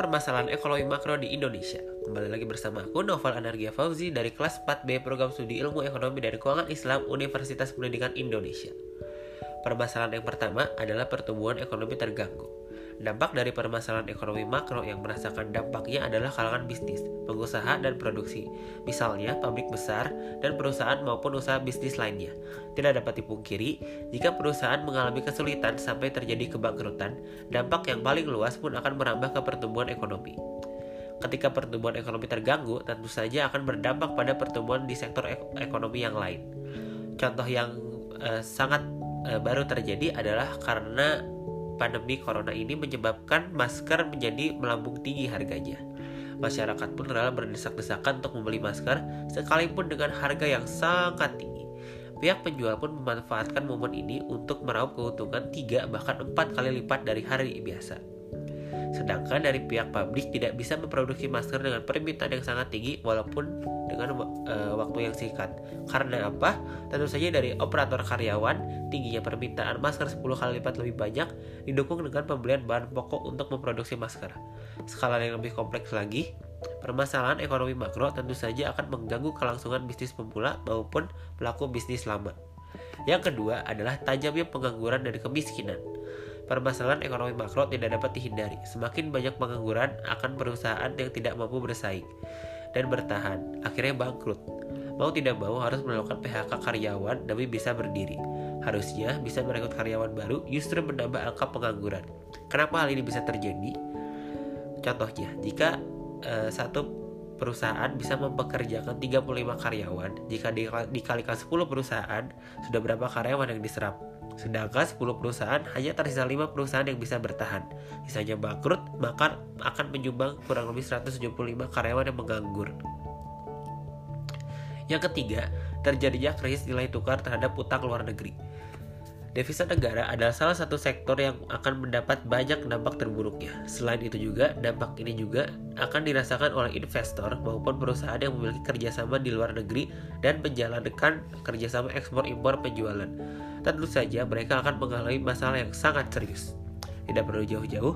permasalahan ekonomi makro di Indonesia. Kembali lagi bersama aku Novel Anargia Fauzi dari kelas 4B Program Studi Ilmu Ekonomi dan Keuangan Islam Universitas Pendidikan Indonesia. Permasalahan yang pertama adalah pertumbuhan ekonomi terganggu. Dampak dari permasalahan ekonomi makro yang merasakan dampaknya adalah kalangan bisnis, pengusaha, dan produksi. Misalnya, pabrik besar dan perusahaan maupun usaha bisnis lainnya. Tidak dapat dipungkiri, jika perusahaan mengalami kesulitan sampai terjadi kebangkrutan, dampak yang paling luas pun akan merambah ke pertumbuhan ekonomi. Ketika pertumbuhan ekonomi terganggu, tentu saja akan berdampak pada pertumbuhan di sektor ek ekonomi yang lain. Contoh yang eh, sangat eh, baru terjadi adalah karena pandemi corona ini menyebabkan masker menjadi melambung tinggi harganya. Masyarakat pun rela berdesak-desakan untuk membeli masker sekalipun dengan harga yang sangat tinggi. Pihak penjual pun memanfaatkan momen ini untuk meraup keuntungan 3 bahkan 4 kali lipat dari hari biasa. Sedangkan dari pihak pabrik tidak bisa memproduksi masker dengan permintaan yang sangat tinggi walaupun dengan uh, waktu yang singkat. Karena apa? Tentu saja dari operator karyawan, tingginya permintaan masker 10 kali lipat lebih banyak didukung dengan pembelian bahan pokok untuk memproduksi masker. Skala yang lebih kompleks lagi, permasalahan ekonomi makro tentu saja akan mengganggu kelangsungan bisnis pemula maupun pelaku bisnis lama. Yang kedua adalah tajamnya pengangguran dan kemiskinan. Permasalahan ekonomi makro tidak dapat dihindari. Semakin banyak pengangguran akan perusahaan yang tidak mampu bersaing dan bertahan, akhirnya bangkrut. Mau tidak mau harus melakukan PHK karyawan demi bisa berdiri. Harusnya bisa merekrut karyawan baru justru menambah angka pengangguran. Kenapa hal ini bisa terjadi? Contohnya, jika uh, satu perusahaan bisa mempekerjakan 35 karyawan, jika dikalikan 10 perusahaan, sudah berapa karyawan yang diserap? Sedangkan 10 perusahaan hanya tersisa 5 perusahaan yang bisa bertahan. Sisanya bangkrut, maka akan menyumbang kurang lebih 175 karyawan yang menganggur. Yang ketiga, terjadinya krisis nilai tukar terhadap utang luar negeri. Devisa negara adalah salah satu sektor yang akan mendapat banyak dampak terburuknya. Selain itu juga, dampak ini juga akan dirasakan oleh investor maupun perusahaan yang memiliki kerjasama di luar negeri dan menjalankan kerjasama ekspor-impor penjualan tentu saja mereka akan mengalami masalah yang sangat serius. Tidak perlu jauh-jauh,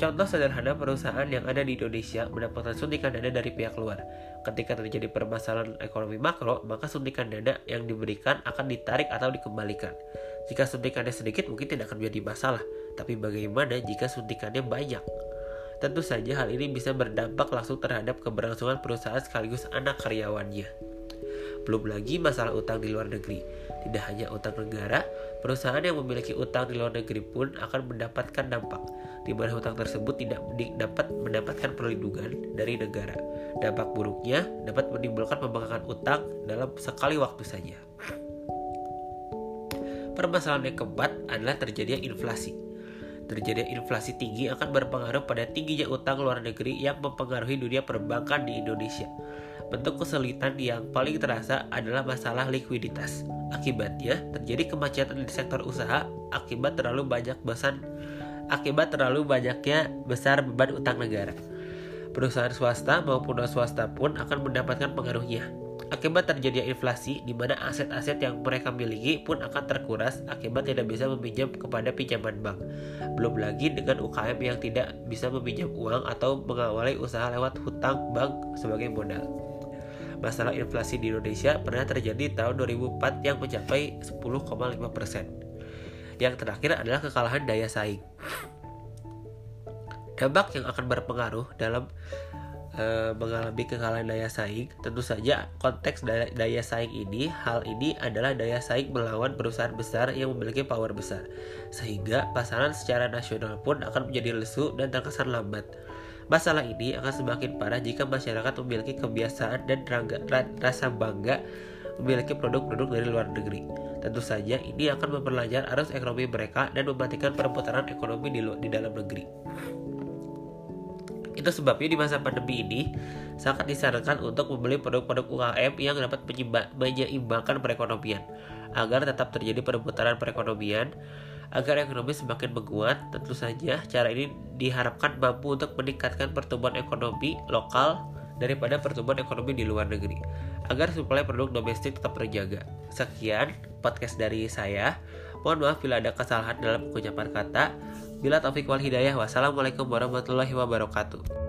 contoh sederhana perusahaan yang ada di Indonesia mendapatkan suntikan dana dari pihak luar. Ketika terjadi permasalahan ekonomi makro, maka suntikan dana yang diberikan akan ditarik atau dikembalikan. Jika suntikannya sedikit mungkin tidak akan menjadi masalah, tapi bagaimana jika suntikannya banyak? Tentu saja hal ini bisa berdampak langsung terhadap keberlangsungan perusahaan sekaligus anak karyawannya. Belum lagi masalah utang di luar negeri. Tidak hanya utang negara, perusahaan yang memiliki utang di luar negeri pun akan mendapatkan dampak, di mana utang tersebut tidak dapat mendapatkan perlindungan dari negara. Dampak buruknya dapat menimbulkan pembengkakan utang dalam sekali waktu saja. Permasalahan yang keempat adalah terjadinya inflasi. Terjadinya inflasi tinggi akan berpengaruh pada tingginya utang luar negeri yang mempengaruhi dunia perbankan di Indonesia. Bentuk kesulitan yang paling terasa adalah masalah likuiditas. Akibatnya, terjadi kemacetan di sektor usaha akibat terlalu banyak besan akibat terlalu banyaknya besar beban utang negara. Perusahaan swasta maupun non swasta pun akan mendapatkan pengaruhnya. Akibat terjadinya inflasi, di mana aset-aset yang mereka miliki pun akan terkuras akibat tidak bisa meminjam kepada pinjaman bank. Belum lagi dengan UKM yang tidak bisa meminjam uang atau mengawali usaha lewat hutang bank sebagai modal. Masalah inflasi di Indonesia pernah terjadi tahun 2004 yang mencapai 10,5%. Yang terakhir adalah kekalahan daya saing. Dampak yang akan berpengaruh dalam mengalami kekalahan daya saing, tentu saja konteks daya, daya saing ini, hal ini adalah daya saing melawan perusahaan besar yang memiliki power besar, sehingga pasaran secara nasional pun akan menjadi lesu dan terkesan lambat. Masalah ini akan semakin parah jika masyarakat memiliki kebiasaan dan rasa bangga memiliki produk-produk dari luar negeri. Tentu saja ini akan memperlancar arus ekonomi mereka dan mematikan perputaran ekonomi di, di dalam negeri. Itu sebabnya di masa pandemi ini sangat disarankan untuk membeli produk-produk UKM yang dapat menyeimbangkan perekonomian agar tetap terjadi perputaran perekonomian Agar ekonomi semakin menguat, tentu saja cara ini diharapkan mampu untuk meningkatkan pertumbuhan ekonomi lokal daripada pertumbuhan ekonomi di luar negeri agar suplai produk domestik tetap terjaga. Sekian podcast dari saya. Mohon maaf bila ada kesalahan dalam pengucapan kata. Bila taufik wal hidayah. Wassalamualaikum warahmatullahi wabarakatuh.